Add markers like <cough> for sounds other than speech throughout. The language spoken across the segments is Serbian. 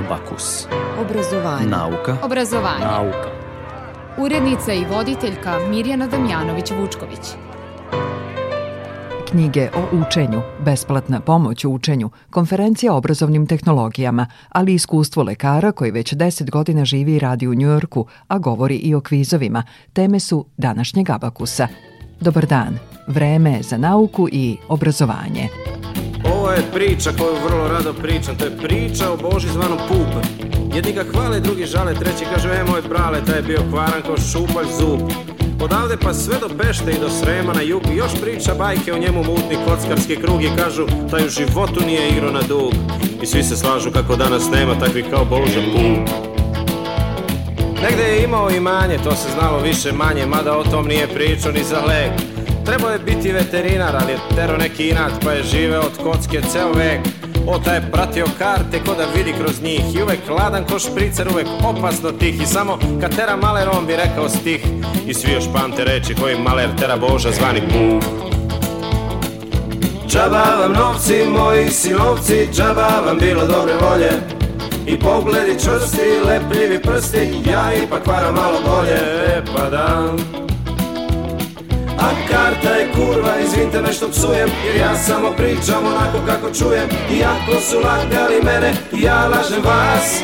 Abakus. Obrazovanje. Nauka. Obrazovanje. Nauka. Urednica i voditeljka Mirjana Damjanović-Vučković. Knjige o učenju, besplatna pomoć u učenju, konferencija o obrazovnim tehnologijama, ali i iskustvo lekara koji već 10 godina živi i radi u Njujorku, a govori i o kvizovima, teme su današnjeg Abakusa. Dobar dan, vreme je za nauku i obrazovanje. Ovo je priča koju vrlo rado pričam, to je priča o Boži zvanom Pup. Jedni ga hvale, drugi žale, treći kaže, e moj brale, taj je bio kvaran kao šupalj zub. Odavde pa sve do Pešte i do Srema na jug Još priča bajke o njemu mutni kockarski krug I kažu taj u životu nije igrao na dug I svi se slažu kako danas nema takvih kao Boža Pup Negde je imao imanje, to se znalo više manje Mada o tom nije pričao ni za lek Trebao je biti veterinar, ali je tero neki inat Pa je živeo od kocke ceo vek. Ota je pratio karte ko da vidi kroz njih. I uvek ladan ko špricer, uvek opasno tih. I samo kad tera maler on bi rekao stih. I svi još pamte reči koji maler tera Boža zvani Bug Džaba vam novci, moji sinovci, džaba vam bilo dobre volje. I pogledi čvrsti, lepljivi prsti, ja ipak varam malo bolje, e pa da A karta je kurva, izvinite me što psujem Jer ja samo pričam onako kako čujem. Iako su lagali mene, ja lažem vas.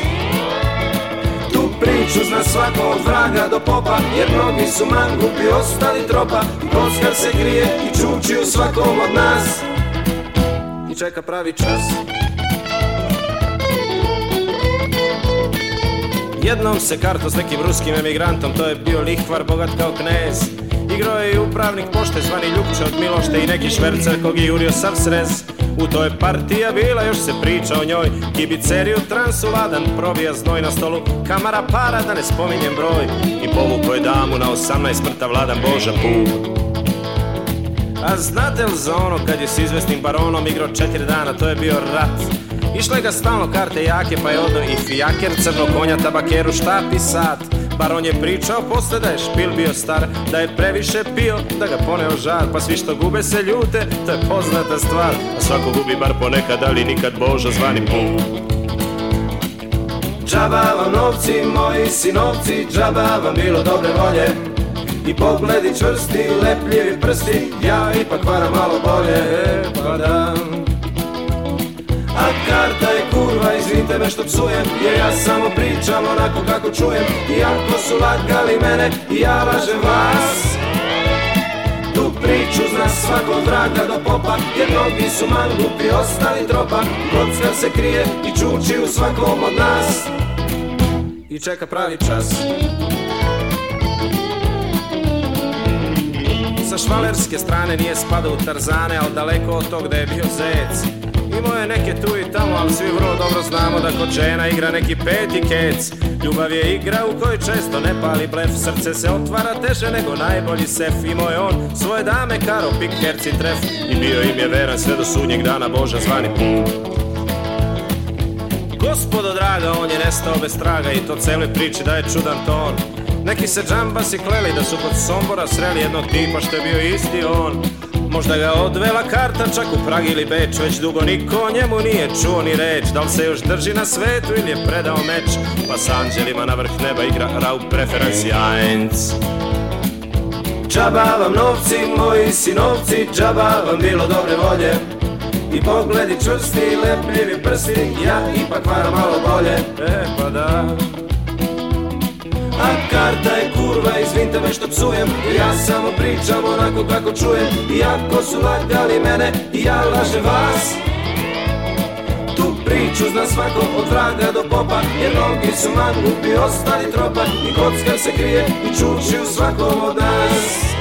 Tu priču zna svako od vraga do popa Jer mnogi su mangupi, ostali tropa. I se krije i čuči u svakom od nas. I čeka pravi čas. Jednom se karto s nekim ruskim emigrantom To je bio lihvar, bogat kao knez Igrao je i upravnik pošte zvani Ljupče od Milošte I neki švercer kog je jurio sav srez. U toj partija bila, još se priča o njoj. Kibiceriju transu ladan, probija znoj na stolu. Kamara para, da ne spominjem broj. I povuko je damu na 18 mrtav vladan Boža Puk A znate li za ono kad je s izvesnim baronom igrao četiri dana, to je bio rat Išle ga stalno karte jake, pa je odo i fijaker, crno konja, tabakeru, štap i sat Baron je pričao posle da je špil bio star Da je previše pio, da ga poneo žar Pa svi što gube se ljute, to je poznata stvar. A svako gubi bar ponekad, ali nikad Boža zvani puk Džaba vam novci, moji sinovci Džaba vam bilo dobre volje. I pogledi čvrsti, lepljivi prsti Ja ipak varam malo bolje, pa da A karta je kurva, izvinite me što psujem Jer ja samo pričam onako kako čujem. Iako su lagali mene, ja lažem vas. Tu priču zna svako vraga do popa Jer mnogi su mangupi, ostali tropa. Kockar se krije i čuči u svakom od nas. I čeka pravi čas. Sa švalerske strane nije spadao u tarzane Al daleko od tog da je bio zec Imao je neke tu i tamo, ali svi vrlo dobro znamo da kod žena igra neki peti kec. Ljubav je igra u kojoj često ne pali blef. Srce se otvara teže nego najbolji sef. Imao je on svoje dame, karo, pik, herci, tref. I bio im je veran sve do sudnjeg dana Boža zvani Gospodo draga, on je nestao bez traga I to cele priči da je čudan ton. Neki se džambasi kleli da su kod Sombora sreli jednog tipa što je bio isti on Možda ga odvela karta čak u Prag ili Beč Već dugo niko o njemu nije čuo ni reč. Da li se još drži na svetu ili je predao meč? Pa s anđelima na vrh neba igra Raub preferenci 1 Džaba vam novci, moji sinovci Džaba vam bilo dobre volje. I pogledi čvrsti, lepljivi prsti Ja ipak varam malo bolje. E pa da A karta je kurva, izvinite me što psujem. Ja samo pričam onako kako čujem. Iako su lagali mene, ja lažem vas. Tu priču zna svako od vraga do popa. Jer mnogi su mangupi, ostali tropa. I kocka se krije i čuči u svakom od nas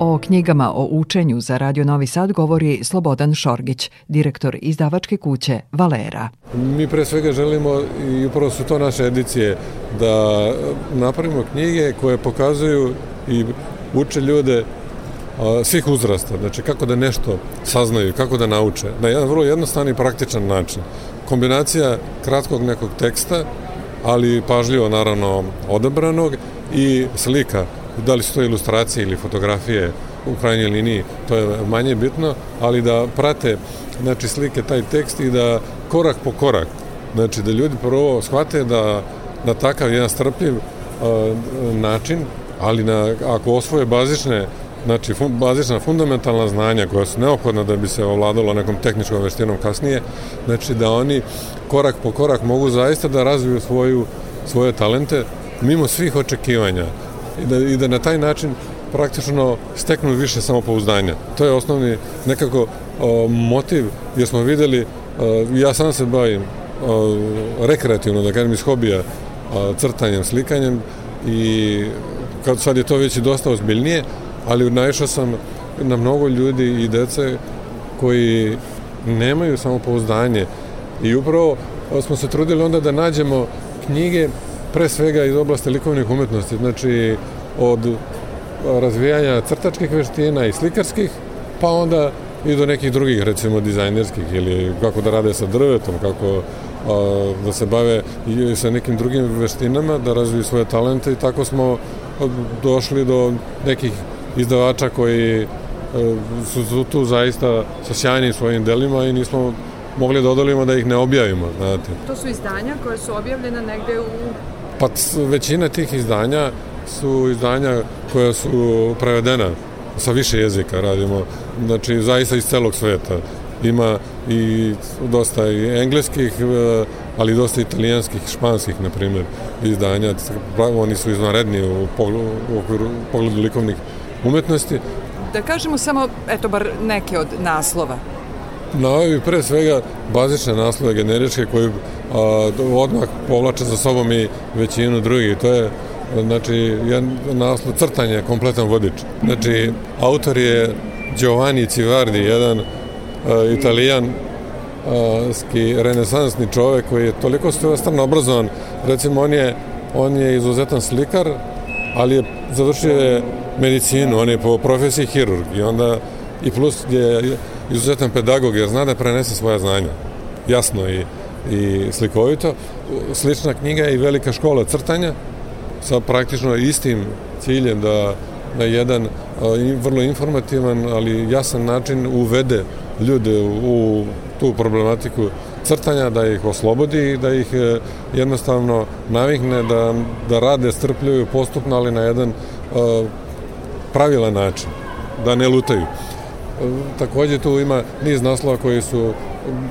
O knjigama o učenju za Radio Novi Sad govori Slobodan Šorgić, direktor izdavačke kuće Valera. Mi pre svega želimo, i upravo su to naše edicije, da napravimo knjige koje pokazuju i uče ljude svih uzrasta, znači kako da nešto saznaju, kako da nauče, na jedan vrlo jednostavan i praktičan način. Kombinacija kratkog nekog teksta, ali pažljivo naravno odabranog i slika da li su to ilustracije ili fotografije u krajnjoj liniji, to je manje bitno, ali da prate znači, slike taj tekst i da korak po korak, znači da ljudi prvo shvate da na takav jedan strpljiv uh, način, ali na, ako osvoje bazične znači fun, bazična fundamentalna znanja koja su neophodna da bi se ovladalo nekom tehničkom veštinom kasnije, znači da oni korak po korak mogu zaista da razviju svoju, svoje talente mimo svih očekivanja i da, i da na taj način praktično steknu više samopouzdanja. To je osnovni nekako o, motiv jer smo videli, o, ja sam se bavim o, rekreativno, da kažem iz hobija, o, crtanjem, slikanjem i kad sad je to već i dosta ozbiljnije, ali naišao sam na mnogo ljudi i dece koji nemaju samopouzdanje i upravo smo se trudili onda da nađemo knjige pre svega iz oblasti likovnih umetnosti, znači od razvijanja crtačkih veština i slikarskih, pa onda i do nekih drugih, recimo dizajnerskih ili kako da rade sa drvetom, kako a, da se bave i sa nekim drugim veštinama, da razviju svoje talente i tako smo došli do nekih izdavača koji e, su tu zaista sa sjajnim svojim delima i nismo mogli da odolimo da ih ne objavimo, znate. To su izdanja koje su objavljene negde u... Pa većina tih izdanja su izdanja koja su prevedena sa više jezika radimo, znači zaista iz celog sveta. Ima i dosta i engleskih, e, ali dosta italijanskih, španskih, na primjer, izdanja. Oni su izvanredni u pogledu, u pogledu likovnih umetnosti. Da kažemo samo, eto, bar neke od naslova. Naovi pre svega bazične naslove generičke koji a, odmah povlače za sobom i većinu drugih. To je znači, jedan naslov crtanje, kompletan vodič. Znači, autor je Giovanni Civardi, jedan a, italijan ski renesansni čovek koji je toliko strano obrazovan. Recimo, on je, on je izuzetan slikar, ali je završio je medicinu, on je po profesiji hirurg i onda i plus je izuzetan pedagog jer zna da prenese svoja znanja. Jasno i, i slikovito. Slična knjiga je i velika škola crtanja sa praktično istim ciljem da na jedan vrlo informativan, ali jasan način uvede ljude u tu problematiku crtanja, da ih oslobodi i da ih e, jednostavno navikne da, da rade strpljuju postupno, ali na jedan pravilan način, da ne lutaju. Takođe tu ima niz naslova koji su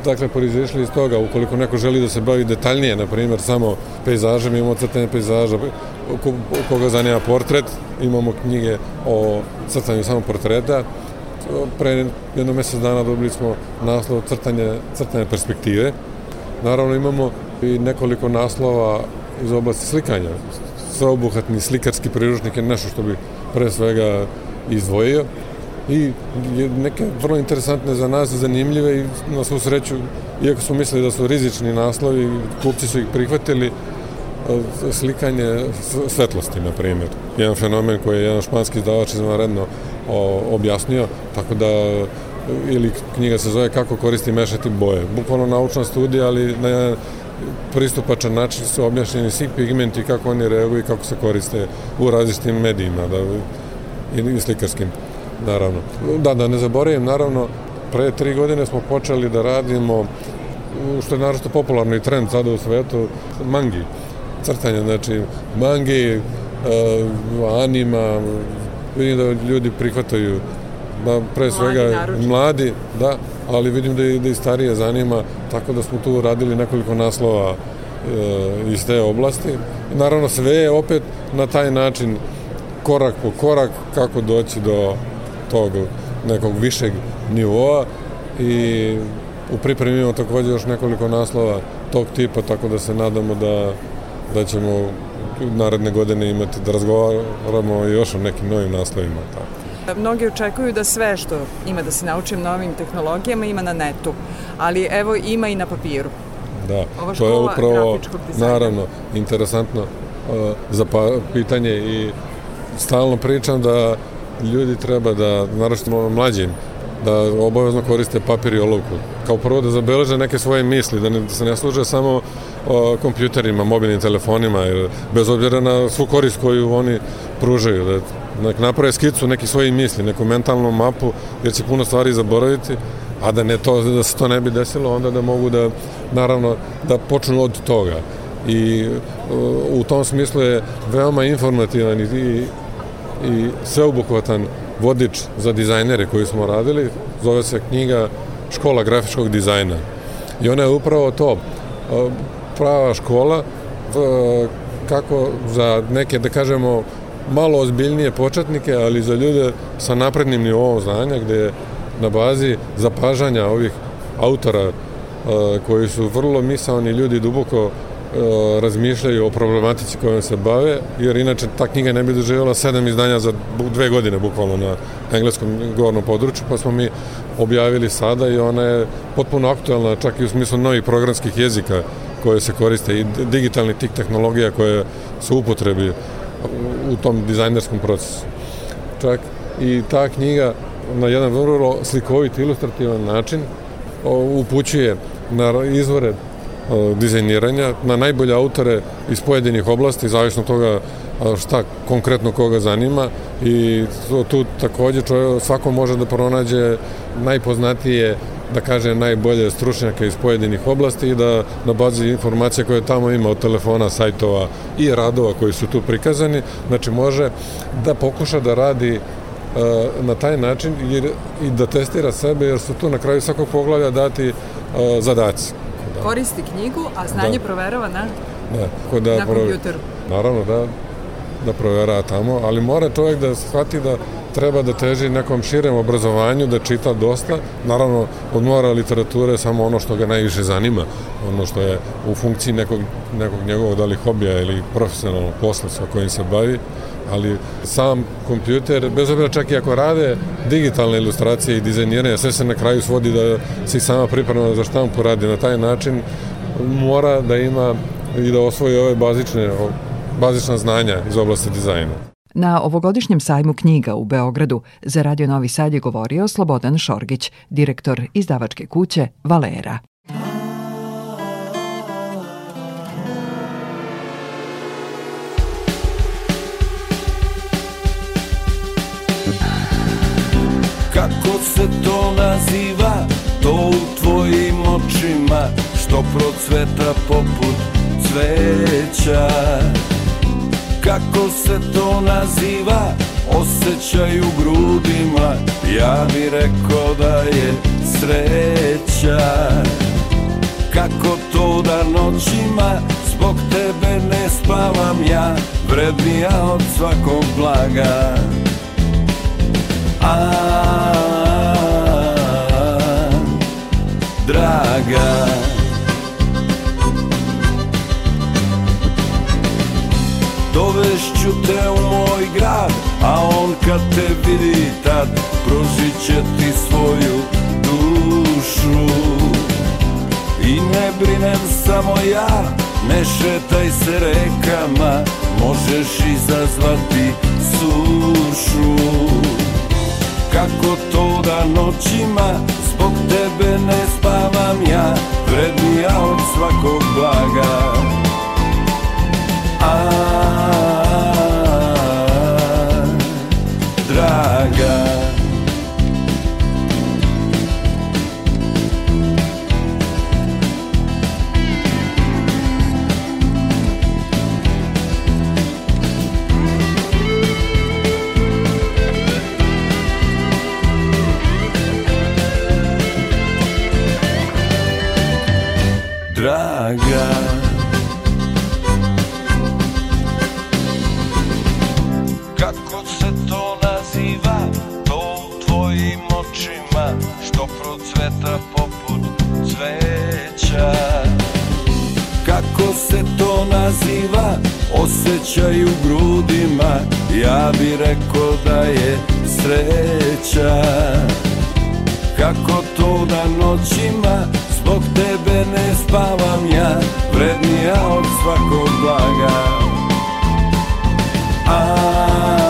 dakle porizišli iz toga, ukoliko neko želi da se bavi detaljnije, na primjer, samo pejzažem, imamo crtanje pejzaža, koga zanima portret, imamo knjige o crtanju samo portreta, pre jedno mesec dana dobili smo naslov crtanje, crtanje perspektive. Naravno imamo i nekoliko naslova iz oblasti slikanja. Sveobuhvatni slikarski priručnik je nešto što bi pre svega izdvojio i neke vrlo interesantne za nas, zanimljive i na svu sreću, iako su mislili da su rizični naslovi, kupci su ih prihvatili, slikanje svetlosti, na primjer. Jedan fenomen koji je jedan španski izdavač izvanredno objasnio, tako da ili knjiga se zove Kako koristi mešati boje. Bukvalno naučna studija, ali na jedan pristupačan način su objašnjeni svi pigmenti, kako oni reaguju i kako se koriste u različitim medijima da, i slikarskim, naravno. Da, da ne zaboravim, naravno, pre tri godine smo počeli da radimo što je naravno popularno i trend sada u svetu, mangi, crtanje, znači mangi, uh, anima, vidim da ljudi prihvataju da pre svega mladi, mladi da, ali vidim da i, da i starije zanima, tako da smo tu radili nekoliko naslova e, iz te oblasti. Naravno sve je opet na taj način korak po korak kako doći do tog nekog višeg nivoa i u pripremi imamo takođe još nekoliko naslova tog tipa, tako da se nadamo da, da ćemo naredne godine imati da razgovaramo još o nekim novim naslovima. Tako. Mnogi očekuju da sve što ima da se naučim novim tehnologijama ima na netu, ali evo ima i na papiru. Da, Ova to je upravo, naravno, interesantno uh, za pa, pitanje i stalno pričam da ljudi treba da, naravno mlađim, da obavezno koriste papir i olovku. Kao prvo da zabeleže neke svoje misli, da, ne, da se ne služe samo o, kompjuterima, mobilnim telefonima, jer bez obzira na svu korist koju oni pružaju, da nek naprave skicu neki svoji misli, neku mentalnu mapu, jer će puno stvari zaboraviti, a da ne to da se to ne bi desilo, onda da mogu da naravno da počnu od toga. I u tom smislu je veoma informativan i, i sveobuhvatan vodič za dizajnere koji smo radili, zove se knjiga Škola grafičkog dizajna. I ona je upravo to, prava škola kako za neke, da kažemo, malo ozbiljnije početnike, ali za ljude sa naprednim nivoom znanja, gde na bazi zapažanja ovih autora koji su vrlo misalni ljudi duboko razmišljaju o problematici kojom se bave, jer inače ta knjiga ne bi doživjela sedam izdanja za dve godine bukvalno na engleskom govornom području, pa smo mi objavili sada i ona je potpuno aktualna, čak i u smislu novih programskih jezika koje se koriste i digitalni tik tehnologija koje su upotrebi u tom dizajnerskom procesu. Čak i ta knjiga na jedan vrlo slikovit, ilustrativan način upućuje na izvore dizajniranja, na najbolje autore iz pojedinih oblasti, zavisno toga šta konkretno koga zanima i tu takođe čovjek, svako može da pronađe najpoznatije da kaže najbolje stručnjake iz pojedinih oblasti i da na bazi informacija koje tamo ima od telefona, sajtova i radova koji su tu prikazani, znači može da pokuša da radi e, na taj način jer, i da testira sebe jer su tu na kraju svakog poglavlja dati uh, zadaci. Da. Koristi knjigu, a znanje da. proverava na, da, da na kompjuteru. Naravno, da, da provera tamo, ali mora čovjek da shvati da treba da teži nekom širem obrazovanju, da čita dosta, naravno od mora literature samo ono što ga najviše zanima, ono što je u funkciji nekog, nekog njegovog da li hobija ili profesionalnog posla sa kojim se bavi, ali sam kompjuter, bez obzira čak i ako rade digitalne ilustracije i dizajniranje, sve se na kraju svodi da se sama priprema za štampu radi na taj način, mora da ima i da osvoji ove bazične, bazična znanja iz oblasti dizajna. Na ovogodišnjem sajmu knjiga u Beogradu za Radio Novi Sad je govorio Slobodan Šorgić, direktor izdavačke kuće Valera. Kako se to naziva, to u tvojim očima, što procveta poput cveća. Kako se to naziva? Osjećaj u grudima. Ja bi rekao da je sreća. Kako to da noćima Zbog tebe ne spavam ja? Vrednija od svakog blaga Draga. Dovešću te moj grad A on kad te vidi tad Pružit će ti svoju dušu. I ne brinem samo ja Ne šetaj se rekama Možeš izazvati sušu Kako to da noćima Zbog tebe ne spavam ja? Vrednija od svakog blaga. Draga procveta poput cveća. Kako se to naziva, osjećaj u grudima. Ja bi rekao da je sreća. Kako to da noćima? Zbog tebe ne spavam ja. Vrednija od svakog blaga. A,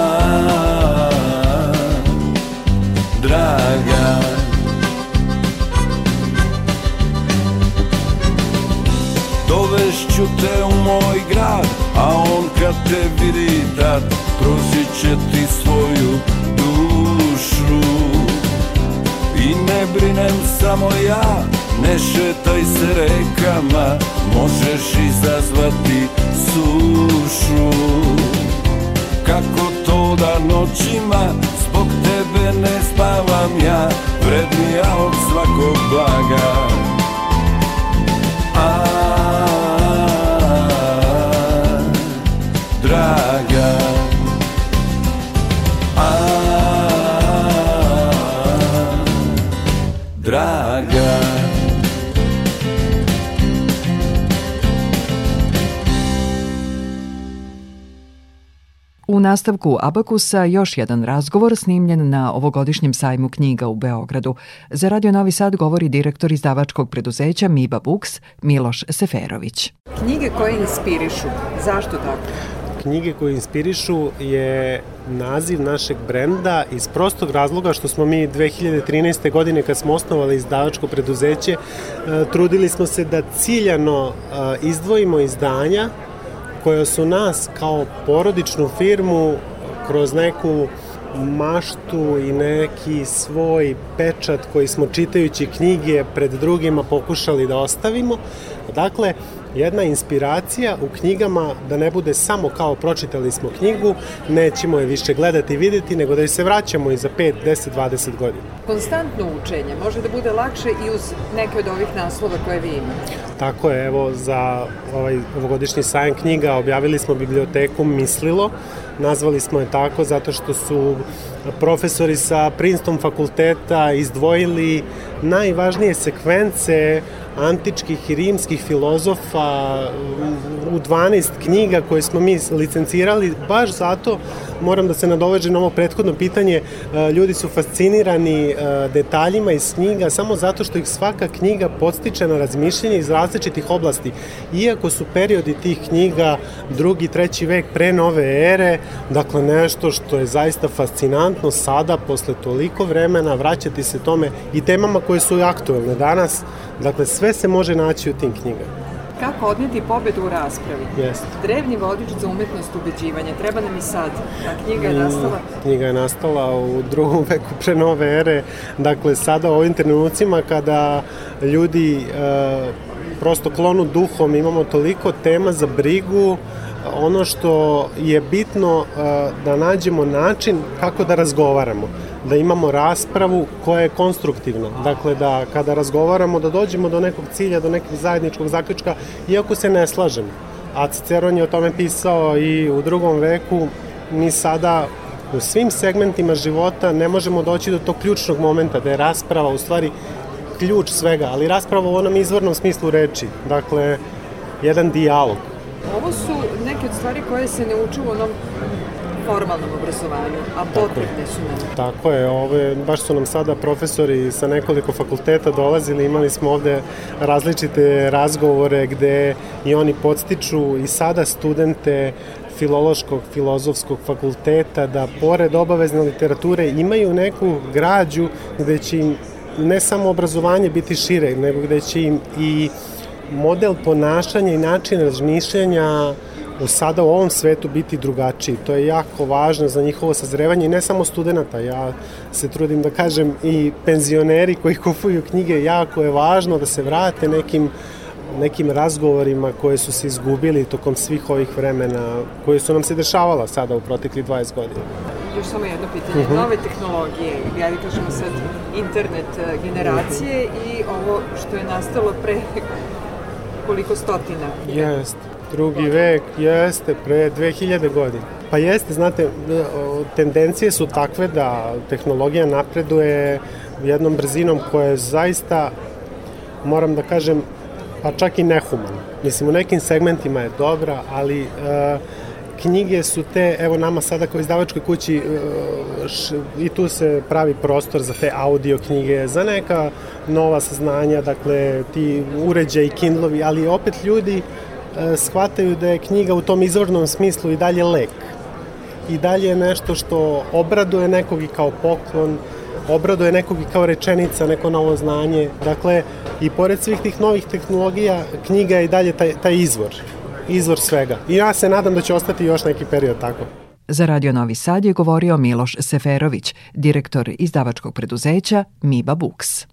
Dovešću te u moj grad A on kad te vidi tad Pružit osjećati svoju dušu. I ne brinem samo ja, ne šetaj se rekama Možeš izazvati sušu. Kako to da noćima zbog tebe ne spavam ja Vrednija od svakog blaga nastavku Abakusa još jedan razgovor snimljen na ovogodišnjem sajmu knjiga u Beogradu. Za Radio Novi Sad govori direktor izdavačkog preduzeća Miba Books Miloš Seferović. Knjige koje inspirišu, zašto tako? knjige koje inspirišu je naziv našeg brenda iz prostog razloga što smo mi 2013. godine kad smo osnovali izdavačko preduzeće e, trudili smo se da ciljano e, izdvojimo izdanja koja su nas kao porodičnu firmu kroz neku maštu i neki svoj pečat koji smo čitajući knjige pred drugima pokušali da ostavimo. Dakle, jedna inspiracija u knjigama da ne bude samo kao pročitali smo knjigu, nećemo je više gledati i videti, nego da je se vraćamo i za 5, 10, 20 godina. Konstantno učenje može da bude lakše i uz neke od ovih naslova koje vi imate. Tako je, evo za ovaj ovogodišnji sajam knjiga objavili smo biblioteku Mislilo, nazvali smo je tako zato što su profesori sa Princeton fakulteta izdvojili najvažnije sekvence antičkih i rimskih filozofa u 12 knjiga koje smo mi licencirali, baš zato moram da se nadoveđem na ovo prethodno pitanje, e, ljudi su fascinirani e, detaljima iz knjiga samo zato što ih svaka knjiga podstiče na razmišljanje iz različitih oblasti. Iako su periodi tih knjiga drugi, treći vek pre nove ere, dakle nešto što je zaista fascinantno sada, posle toliko vremena, vraćati se tome i temama koje su aktuelne danas, dakle sve se može naći u tim knjigama. Kako odneti pobedu u raspravi? Jeste. Drevni vodič za umetnost ubeđivanja. Treba nam i sad. A knjiga je mm, nastala? Knjiga je nastala u drugom <laughs> veku pre nove ere. Dakle, sada u ovim trenucima kada ljudi e, prosto klonu duhom, imamo toliko tema za brigu, ono što je bitno e, da nađemo način kako da razgovaramo da imamo raspravu koja je konstruktivna. Dakle, da kada razgovaramo, da dođemo do nekog cilja, do nekog zajedničkog zaključka, iako se ne slažemo. A Ciceron je o tome pisao i u drugom veku, mi sada u svim segmentima života ne možemo doći do tog ključnog momenta, da je rasprava u stvari ključ svega, ali rasprava u onom izvornom smislu reči, dakle, jedan dijalog. Ovo su neke od stvari koje se ne uče u onom formalnom obrazovanju, a potrebne su nam. Tako je, ove, baš su nam sada profesori sa nekoliko fakulteta dolazili, imali smo ovde različite razgovore gde i oni podstiču i sada studente filološkog, filozofskog fakulteta da pored obavezne literature imaju neku građu gde će im ne samo obrazovanje biti šire, nego gde će im i model ponašanja i način razmišljanja sada u ovom svetu biti drugačiji. To je jako važno za njihovo sazrevanje i ne samo studenta. Ja se trudim da kažem i penzioneri koji <laughs> kupuju knjige, jako je važno da se vrate nekim nekim razgovorima koje su se izgubili tokom svih ovih vremena koje su nam se dešavala sada u proteklih 20 godina. Još samo jedno pitanje. Uh mhm. -huh. Nove tehnologije, ja da kažemo sad internet e, generacije i ovo što je nastalo pre koliko stotina? Jeste drugi vek, jeste, pre 2000 godina. Pa jeste, znate, tendencije su takve da tehnologija napreduje jednom brzinom koja je zaista, moram da kažem, pa čak i nehumana. Mislim, u nekim segmentima je dobra, ali uh, knjige su te, evo nama sada kao izdavačkoj kući uh, š, i tu se pravi prostor za te audio knjige, za neka nova saznanja, dakle ti uređaj, Kindlovi, ali opet ljudi E, shvataju da je knjiga u tom izvornom smislu i dalje lek. I dalje je nešto što obraduje nekog i kao poklon, obraduje nekog i kao rečenica, neko novo znanje. Dakle, i pored svih tih novih tehnologija, knjiga je i dalje taj, taj izvor, izvor svega. I ja se nadam da će ostati još neki period tako. Za Radio Novi Sad je govorio Miloš Seferović, direktor izdavačkog preduzeća Miba Books.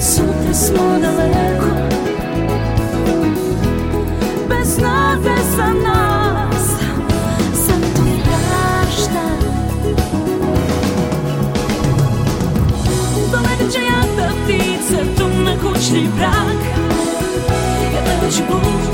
Цю трясло далеко, без нас, за нас, Санто жажда до мене чията птиця, то не брак, я тебе чому.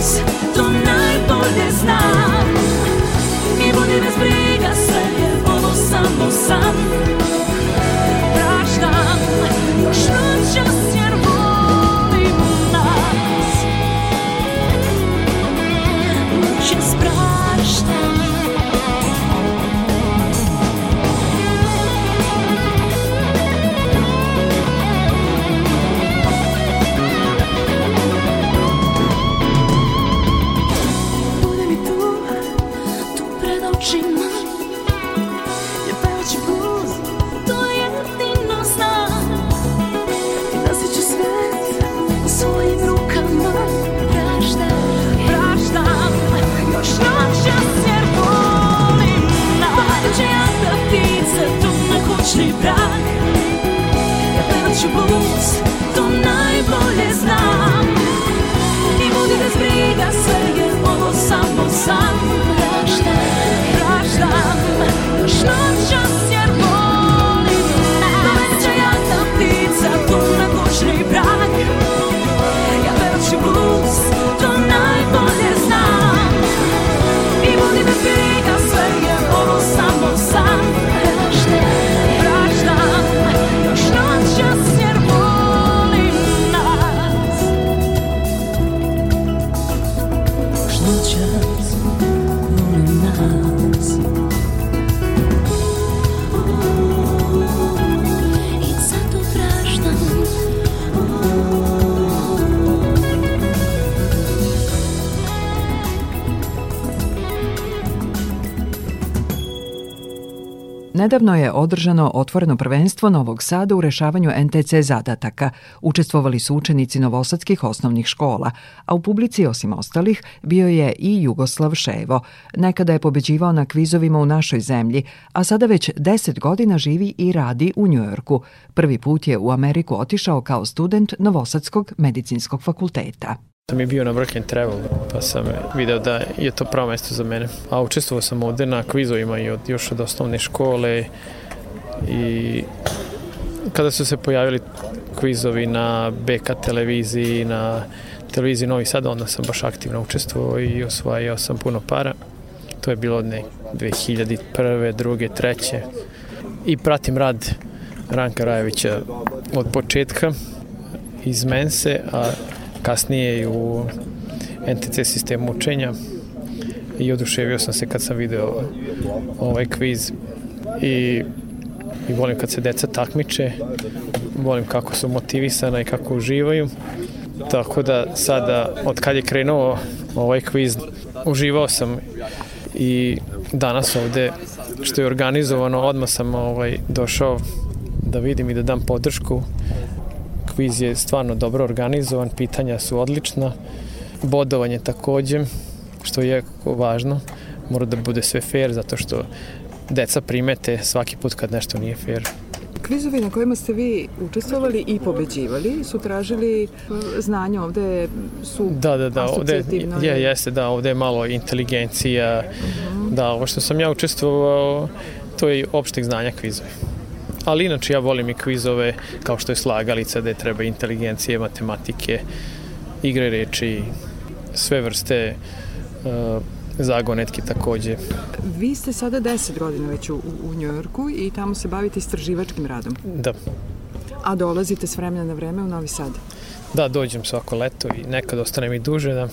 dak Ja pevat ću blues, to najbolje znam. I budi bez briga, sve je ovo samo san. Nedavno je održano otvoreno prvenstvo Novog Sada u rešavanju NTC zadataka. Učestvovali su učenici novosadskih osnovnih škola, a u publici osim ostalih bio je i Jugoslav Ševo. Nekada je pobeđivao na kvizovima u našoj zemlji, a sada već 10 godina živi i radi u Njujorku. Prvi put je u Ameriku otišao kao student Novosadskog medicinskog fakulteta. Sam je bio na Work and Travel, pa sam video da je to pravo mesto za mene. A učestvovao sam ovde na kvizovima i od, još od osnovne škole i kada su se pojavili kvizovi na BK televiziji, na televiziji Novi Sad, onda sam baš aktivno učestvovao i osvajao sam puno para. To je bilo ne 2001. druge, treće. I pratim rad Ranka Rajevića od početka iz Mense, a kasnije i u NTC sistemu učenja. I oduševio sam se kad sam video ovaj kviz. I, i volim kad se deca takmiče. Volim kako su motivisana i kako uživaju. Tako da sada od kad je krenuo ovaj kviz uživao sam i danas ovde što je organizovano odmah sam ovaj, došao da vidim i da dam podršku kviz je stvarno dobro organizovan, pitanja su odlična, bodovanje takođe, što je jako važno, mora da bude sve fair, zato što deca primete svaki put kad nešto nije fair. Kvizovi na kojima ste vi učestvovali i pobeđivali su tražili e, znanje ovde su da, da, da, ovde je, jeste, da, ovde je malo inteligencija, uh -huh. da, ovo što sam ja učestvovao, to je opšteg znanja kvizovi. Ali inače ja volim i kvizove kao što je slagalica gde treba inteligencije, matematike, igre reči, sve vrste uh, zagonetki takođe. Vi ste sada 10 godina već u, u Njujorku i tamo se bavite istraživačkim radom. Da. A dolazite s vremena na vreme u Novi Sad? Da, dođem svako leto i nekad ostanem i duže, da,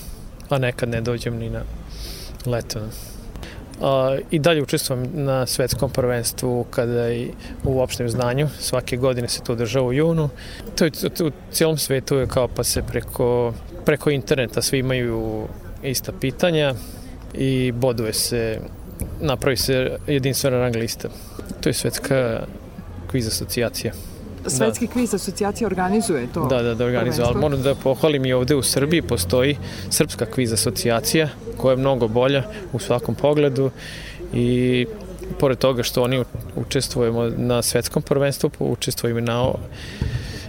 a nekad ne dođem ni na leto. Da i dalje učestvujem na svetskom prvenstvu kada i u opštem znanju. Svake godine se to održava u junu. To je u cijelom svetu je kao pa se preko, preko interneta svi imaju ista pitanja i boduje se, napravi se jedinstvena rang lista. To je svetska kviz asocijacija. Svetski da. kviz asocijacija organizuje to. Da, da, da organizuje, ali moram da pohvalim i ovde u Srbiji postoji Srpska kviz asocijacija koja je mnogo bolja u svakom pogledu i pored toga što oni učestvujemo na svetskom prvenstvu, učestvujemo na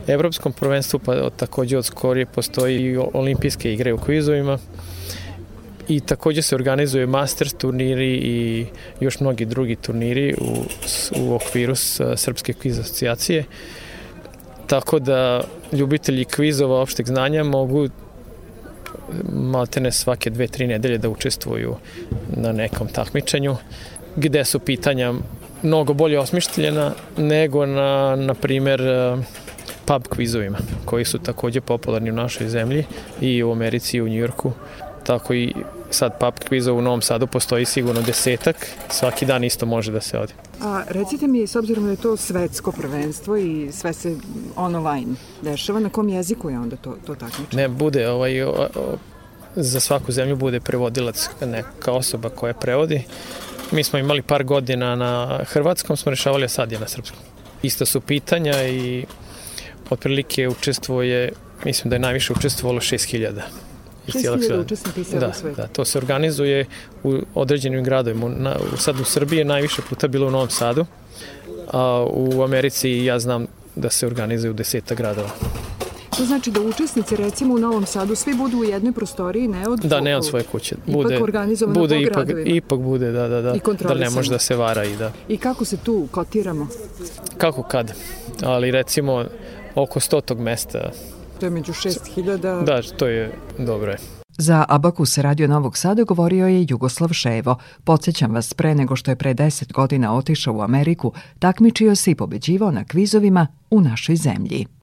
evropskom prvenstvu, pa takođe od skorije postoji i olimpijske igre u kvizovima. I takođe se organizuje Masters turniri i još mnogi drugi turniri u, u okviru Srpske kviz asocijacije. Tako da ljubitelji kvizova opšteg znanja mogu maltene svake dve, tri nedelje da učestvuju na nekom takmičenju gde su pitanja mnogo bolje osmišljena nego na, na primer, pub kvizovima koji su takođe popularni u našoj zemlji i u Americi i u Njujorku. Tako i sad pub kviza u Novom Sadu postoji sigurno desetak, svaki dan isto može da se odi. A recite mi, s obzirom da je to svetsko prvenstvo i sve se online dešava, na kom jeziku je onda to, to takmiče? Ne, bude ovaj, o, o, za svaku zemlju bude prevodilac neka osoba koja prevodi. Mi smo imali par godina na hrvatskom, smo rešavali, a sad je na srpskom. Ista su pitanja i otprilike učestvuje, mislim da je najviše učestvovalo 6000 iz cijelog sveta. učesnika da, sveta. Da, to se organizuje u određenim gradovima. Na, sad u Srbiji je najviše puta bilo u Novom Sadu, a u Americi ja znam da se organizuje u deseta gradova. To znači da učesnici recimo u Novom Sadu svi budu u jednoj prostoriji, ne od Da, ne od svoje kuće. Bude, ipak organizovano bude po ipak, gradovima. ipak bude, da, da, da. I da ne može da se vara i da. I kako se tu kotiramo? Kako kad? Ali recimo oko stotog mesta To je među 6000. Da, to je dobro. Za Abakus Radio Novog Sada govorio je Jugoslav Ševo. Podsećam vas, pre nego što je pre 10 godina otišao u Ameriku, takmičio se i pobeđivao na kvizovima u našoj zemlji.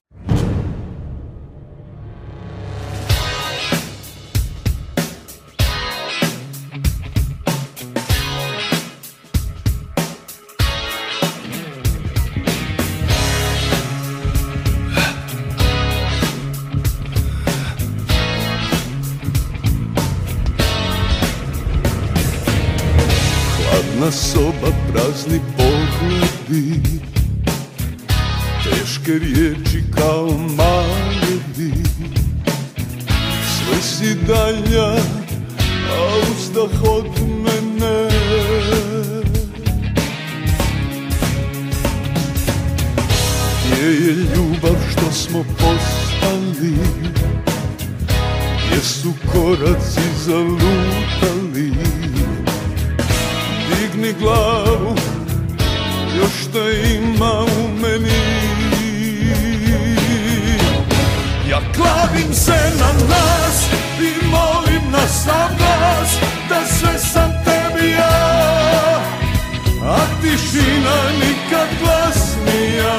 Tišina nikad glasnija.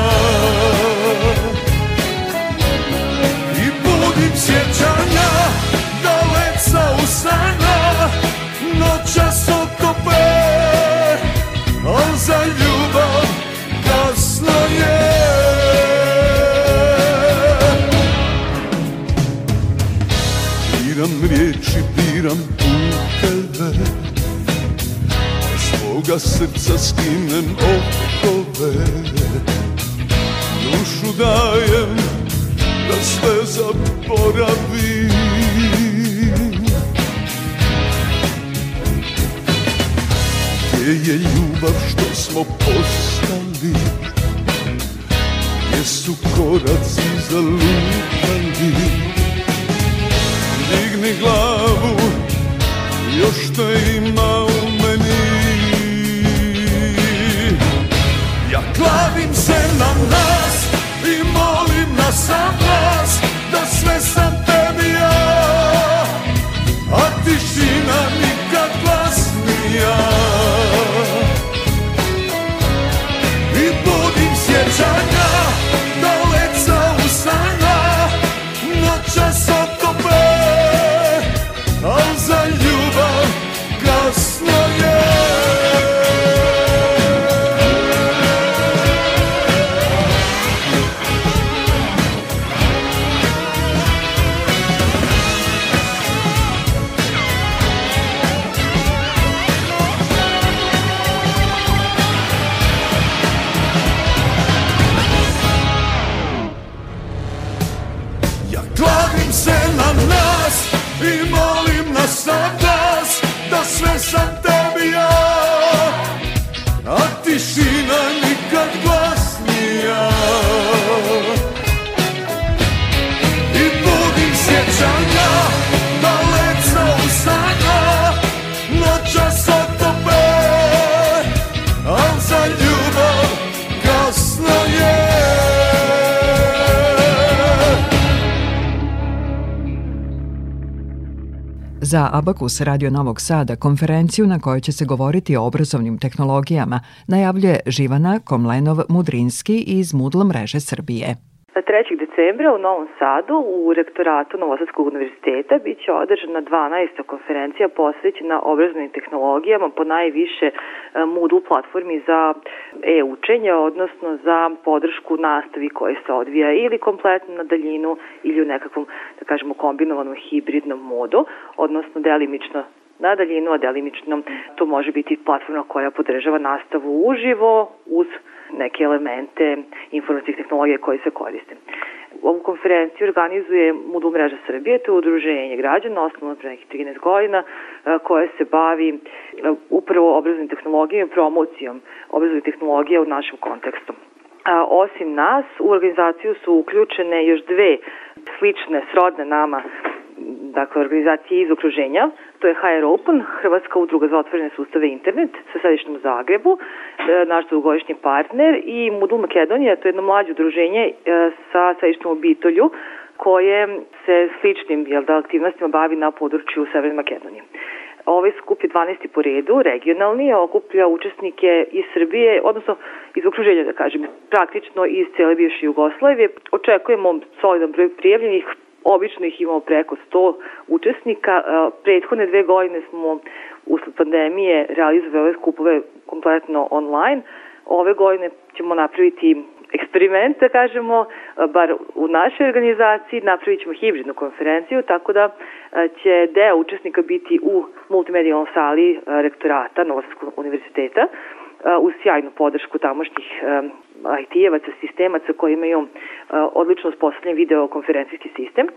I budim sjećanja Daleca usana Noćas otope Al za ljubav kasno je. Biram riječi, biram Svoga srca skinem okove. Dušu dajem da sve zaboravim. Gdje je ljubav što smo postali? Gdje su koraci zalutali Digni glavu, još te ima u klavim se na nas i molim na sam glas Da sve sam tebi ja, a tišina nikad glasnija Abakus Radio Novog Sada konferenciju na kojoj će se govoriti o obrazovnim tehnologijama najavljuje Živana Komlenov-Mudrinski iz Moodle mreže Srbije. 3. decembra u Novom Sadu u rektoratu Novosadskog univerziteta biće održana 12. konferencija posvećena obrazovnim tehnologijama po najviše e, Moodle platformi za e-učenje, odnosno za podršku nastavi koja se odvija ili kompletno na daljinu ili u nekakvom, da kažemo, kombinovanom hibridnom modu, odnosno delimično na daljinu, a delimično to može biti platforma koja podržava nastavu uživo uz neke elemente informacijnih tehnologija koje se koriste. Ovu konferenciju organizuje Moodle mreža Srbije, to je udruženje građana, osnovno pre nekih 13 godina, koje se bavi upravo obrazovnim tehnologijama i promocijom obrazovnih tehnologija u našem kontekstu. Osim nas, u organizaciju su uključene još dve slične, srodne nama dakle, organizacije iz okruženja, to je HR Open, Hrvatska udruga za otvorene sustave internet sa sedištem u Zagrebu, e, naš dugogodišnji partner i Moodle Makedonija, to je jedno mlađe udruženje e, sa sedištem u Bitolju, koje se sličnim jel da, aktivnostima bavi na području Severne Makedonije. Ovaj skup je 12. po redu, regionalni, okuplja učesnike iz Srbije, odnosno iz okruženja, da kažem, praktično iz cele bivše Jugoslavije. Očekujemo solidan broj prijavljenih, obično ih imamo preko 100 učesnika. Prethodne dve godine smo usled pandemije realizovali ove skupove kompletno online. Ove godine ćemo napraviti eksperiment, da kažemo, bar u našoj organizaciji, napravit ćemo hibridnu konferenciju, tako da će deo učesnika biti u multimedijalnom sali rektorata Novosadskog univerziteta, uz sjajnu podršku tamošnjih IT-evaca, sistemaca koji imaju odlično uspostavljen videokonferencijski sistem,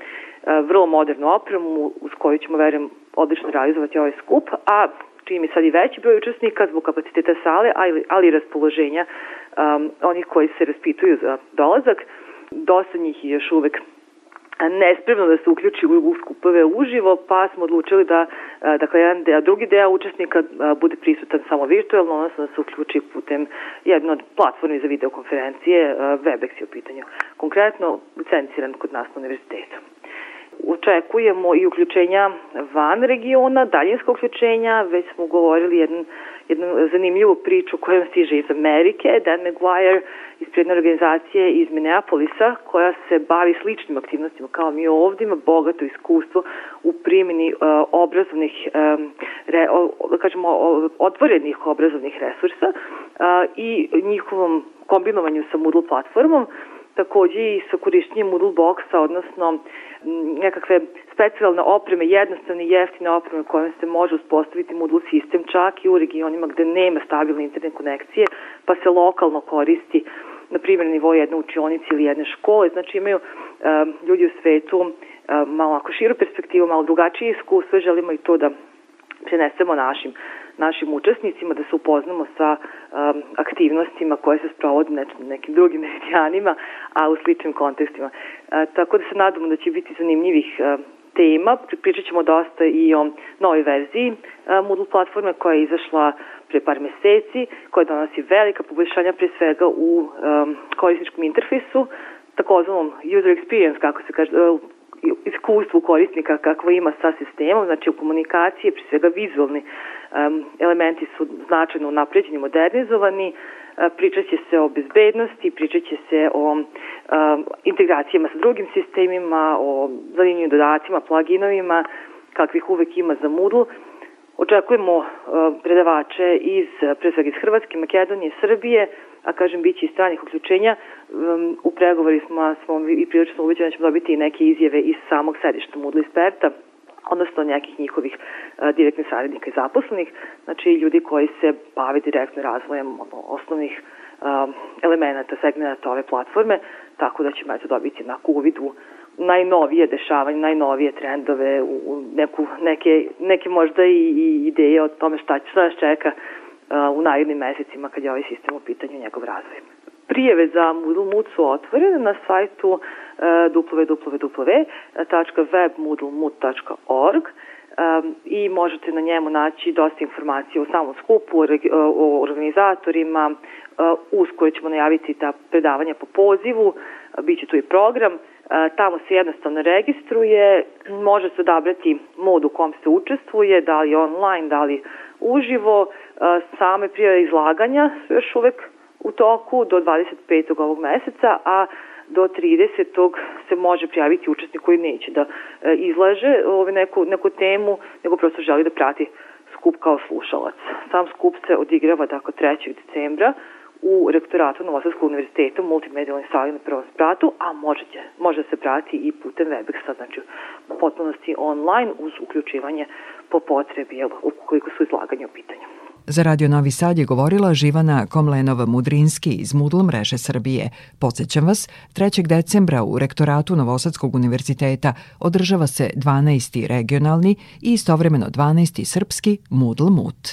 vrlo modernu opremu uz koju ćemo, verujem, odlično realizovati ovaj skup, a čini mi sad i veći broj učesnika zbog kapaciteta sale, ali, ali i raspoloženja um, onih koji se raspituju za dolazak. Dosta njih je još uvek nespremno da se uključi u skupove uživo, pa smo odlučili da dakle, jedan deo, drugi deo učesnika bude prisutan samo virtualno, odnosno da se uključi putem jedne od platformi za videokonferencije, Webex je u pitanju. Konkretno, licenciran kod nas na univerzitetu. Očekujemo i uključenja van regiona, daljinsko uključenja, već smo govorili jedan jednu zanimljivu priču koja stiže iz Amerike, Dan McGuire iz predne organizacije iz Minneapolisa koja se bavi sličnim aktivnostima kao mi ovdje, ima bogato iskustvo u primjeni uh, obrazovnih um, re, o, kažemo, otvorenih obrazovnih resursa uh, i njihovom kombinovanju sa Moodle platformom takođe i sa korišćenjem Moodle boxa, odnosno nekakve specijalne opreme, jednostavne i jeftine opreme kojom se može uspostaviti Moodle sistem čak i u regionima gde nema stabilne internet konekcije, pa se lokalno koristi na primjer nivo jedne učionice ili jedne škole, znači imaju um, ljudi u svetu um, malo ako širu perspektivu, malo drugačije iskustvo, želimo i to da prenesemo našim našim učesnicima, da se upoznamo sa um, aktivnostima koje se sprovode ne, nekim drugim <laughs> meridijanima, a u sličnim kontekstima. Uh, tako da se nadamo da će biti zanimljivih uh, tema. Pričat ćemo dosta i o novoj verziji uh, Moodle platforme koja je izašla pre par meseci, koja donosi velika poboljšanja pre svega u um, korisničkom interfejsu, takozvanom user experience, kako se kaže, uh, iskustvu korisnika kakvo ima sa sistemom, znači u komunikaciji, pri svega vizualni elementi su značajno napređeni, modernizovani, uh, pričat će se o bezbednosti, pričat će se o um, integracijama sa drugim sistemima, o zanimljivim dodacima, pluginovima, kakvih uvek ima za Moodle. Očekujemo uh, predavače iz, pre svega iz Hrvatske, Makedonije, Srbije, a kažem, bit će i stranih uključenja. U pregovori smo, smo i prilično uveđeni da ćemo dobiti i neke izjave iz samog sedišta Moodle Experta, odnosno nekih njihovih a, direktnih savjednika i zaposlenih, znači ljudi koji se bave direktno razvojem osnovnih a, elemenata, segmenta ove platforme, tako da ćemo eto dobiti na uvid u najnovije dešavanje, najnovije trendove, u neku, neke, neke možda i, i ideje o tome šta, šta nas čeka u narednim mesecima kad je ovaj sistem u pitanju njegov razvoj. Prijeve za Moodle Mood su otvorene na sajtu uh, www.webmoodlemood.org um, i možete na njemu naći dosta informacija o samom skupu, o, organizatorima, uh, uskoro ćemo najaviti ta predavanja po pozivu, bit će tu i program, tamo se jednostavno registruje, može se odabrati mod u kom se učestvuje, da li online, da li uživo, same prijave izlaganja su još uvek u toku do 25. ovog meseca, a do 30. se može prijaviti učesnik koji neće da e, izlaže ove neku, neku temu, nego prosto želi da prati skup kao slušalac. Sam skup se odigrava dakle 3. decembra u rektoratu Novosadskog univerziteta u multimedijalnoj sali na prvom spratu, a može, može da se prati i putem Webexa, znači potpunosti online uz uključivanje po potrebi, ukoliko su izlaganje u pitanju. Za Radio Novi Sad je govorila Živana Komlenova-Mudrinski iz Moodle mreže Srbije. Podsećam vas, 3. decembra u rektoratu Novosadskog univerziteta održava se 12. regionalni i istovremeno 12. srpski Moodle Mut.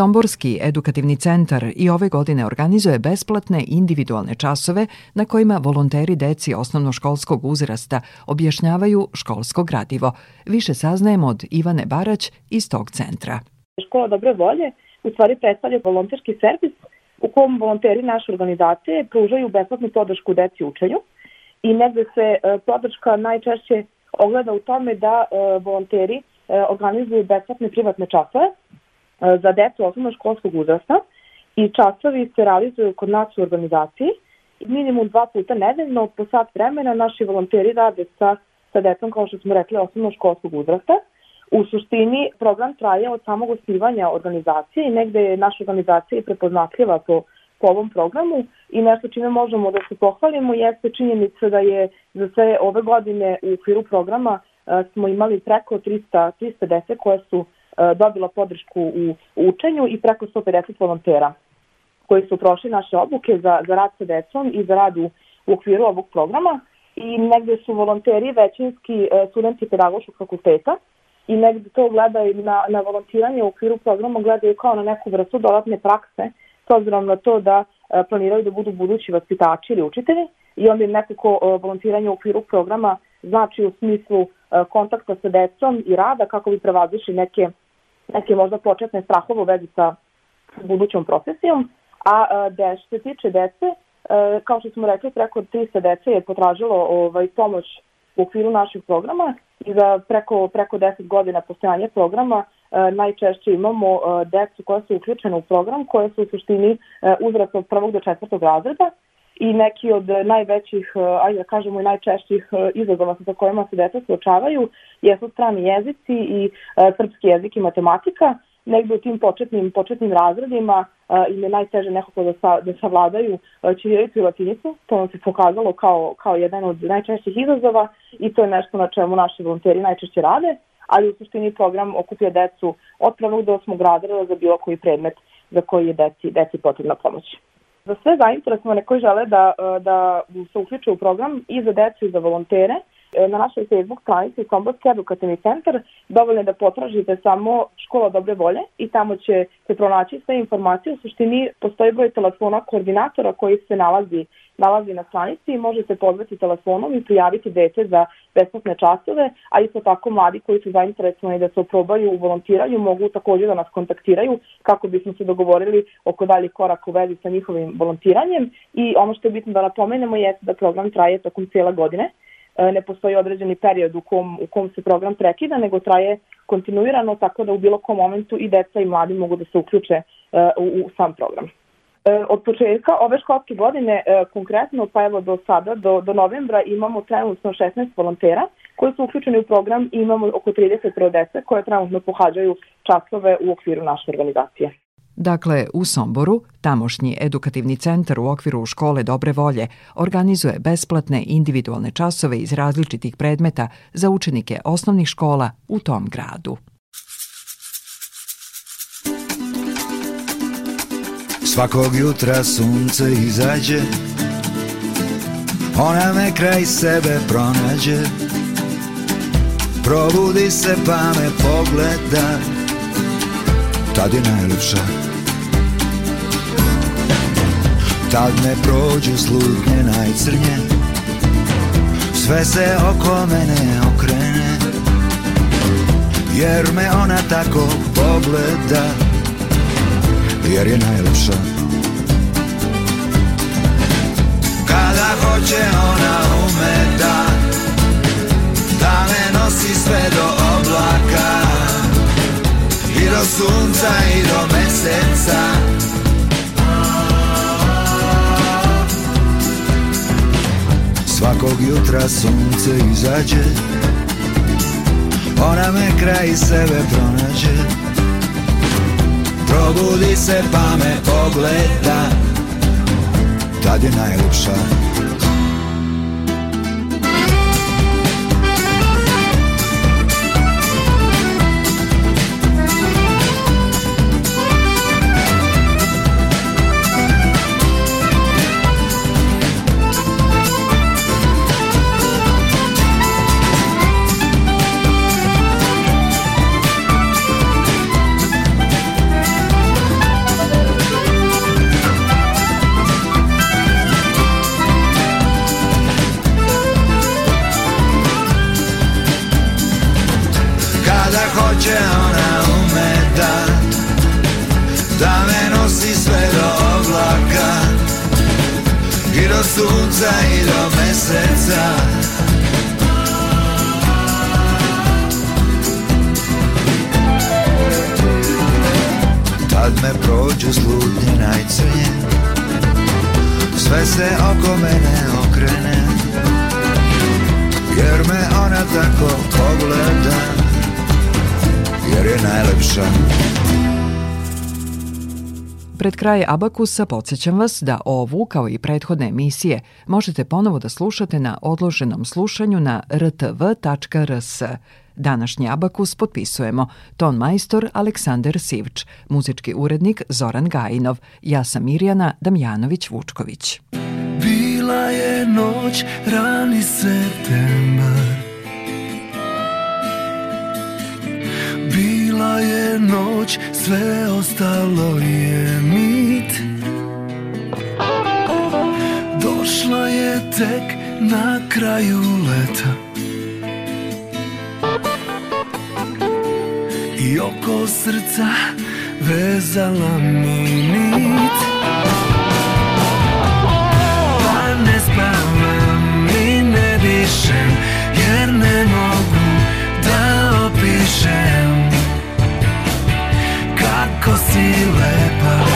Somborski edukativni centar i ove godine organizuje besplatne individualne časove na kojima volonteri deci osnovnoškolskog uzrasta objašnjavaju školsko gradivo. Više saznajemo od Ivane Barać iz tog centra. Škola dobre volje u stvari predstavlja volonterski servis u kom volonteri naše organizacije pružaju besplatnu podršku deci učenju i negde se e, podrška najčešće ogleda u tome da e, volonteri e, organizuju besplatne privatne časove za decu osnovnoškolskog uzrasta i časovi se realizuju kod nas u organizaciji. Minimum dva puta nedeljno po sat vremena naši volonteri rade sa, sa decom, kao što smo rekli, osnovnoškolskog uzrasta. U suštini program traje od samog osnivanja organizacije i negde je naša organizacija i prepoznatljiva po, po ovom programu i nešto čime možemo da se pohvalimo jeste činjenica da je za sve ove godine u okviru programa smo imali preko 300, 300 dece koje su E, dobila podršku u učenju i preko 150 volontera koji su prošli naše obuke za, za rad sa decom i za rad u, u okviru ovog programa. I negde su volonteri većinski e, studenti pedagoškog fakulteta i negde to gledaju na, na volontiranje u okviru programa gledaju kao na neku vrstu dodatne prakse s obzirom na to da e, planiraju da budu budući vaspitači ili učitelji i onda im nekako volontiranje u okviru programa znači u smislu kontakta sa decom i rada kako bi prevazišli neke neke možda početne strahove u vezi sa budućom profesijom, a de, što se tiče dece, kao što smo rekli, preko 300 dece je potražilo ovaj, pomoć u okviru naših programa i za preko, preko 10 godina postojanja programa najčešće imamo decu koja su uključene u program, koje su u suštini uzrast od prvog do četvrtog razreda i neki od najvećih, ajde da kažemo i najčešćih izazova sa kojima se deca suočavaju jesu strani jezici i srpski jezik i matematika. Negde u tim početnim, početnim razredima im je najteže nekako da, sa, da savladaju ćirilicu i latinicu. To nam se pokazalo kao, kao jedan od najčešćih izazova i to je nešto na čemu naši volonteri najčešće rade, ali u suštini program okuplja decu od prvog do osmog razreda za bilo koji predmet za koji je deci, deci potrebna pomoć za sve zainteresovane koji žele da, da se uključe u program i za decu i za volontere, na našoj Facebook stranici Somborski edukativni centar dovoljno je da potražite samo škola dobre volje i tamo će se pronaći sve informacije. U suštini postoji broj telefona koordinatora koji se nalazi nalazi na stranici. I možete pozvati telefonom i prijaviti dete za besplatne časove, a isto tako mladi koji su zainteresovani da se oprobaju u volontiranju mogu takođe da nas kontaktiraju kako bismo se dogovorili oko dalji korak u vezi sa njihovim volontiranjem. I ono što je bitno da napomenemo jeste da program traje tokom cijela godine. e, ne postoji određeni period u kom, u kom se program prekida, nego traje kontinuirano, tako da u bilo kom momentu i deca i mladi mogu da se uključe uh, u, u sam program. E, od početka ove školske godine, e, konkretno pa evo do sada, do, do novembra, imamo trenutno 16 volontera koji su uključeni u program i imamo oko 30 dece koje trenutno pohađaju časove u okviru naše organizacije. Dakle, u Somboru, tamošnji edukativni centar u okviru škole Dobre volje organizuje besplatne individualne časove iz različitih predmeta za učenike osnovnih škola u tom gradu. Svakog jutra sunce izađe Ona me kraj sebe pronađe Probudi se pa me pogleda Tad je najljepša Tad me prođu slutnje najcrnje. Sve se oko mene okrene Jer me ona tako pogleda jer je najlepša. Kada hoće ona ume da Da me nosi sve do oblaka I do sunca i do meseca Svakog jutra sunce izađe Ona me kraj sebe pronađe. Probudi se pa me pogleda Tad je najljepša Kada hoće ona ume da Da me nosi sve do oblaka. I do sunca i do meseca. Tad me prođe slutnje najcrnje Sve se oko mene okrene. Jer me ona tako pogleda jer je najlepša. Pred kraj Abakusa podsjećam vas da ovu, kao i prethodne emisije, možete ponovo da slušate na odloženom slušanju na rtv.rs. Današnji Abakus potpisujemo ton majstor Aleksandar Sivč, muzički urednik Zoran Gajinov, ja sam Mirjana Damjanović-Vučković. Bila je noć, rani septembar Bila je noć, sve ostalo je mit. Došla je tek na kraju leta. I oko srca vezala mi nit. Pa ne spavam i ne dišem Jer ne mogu da opišem Kako si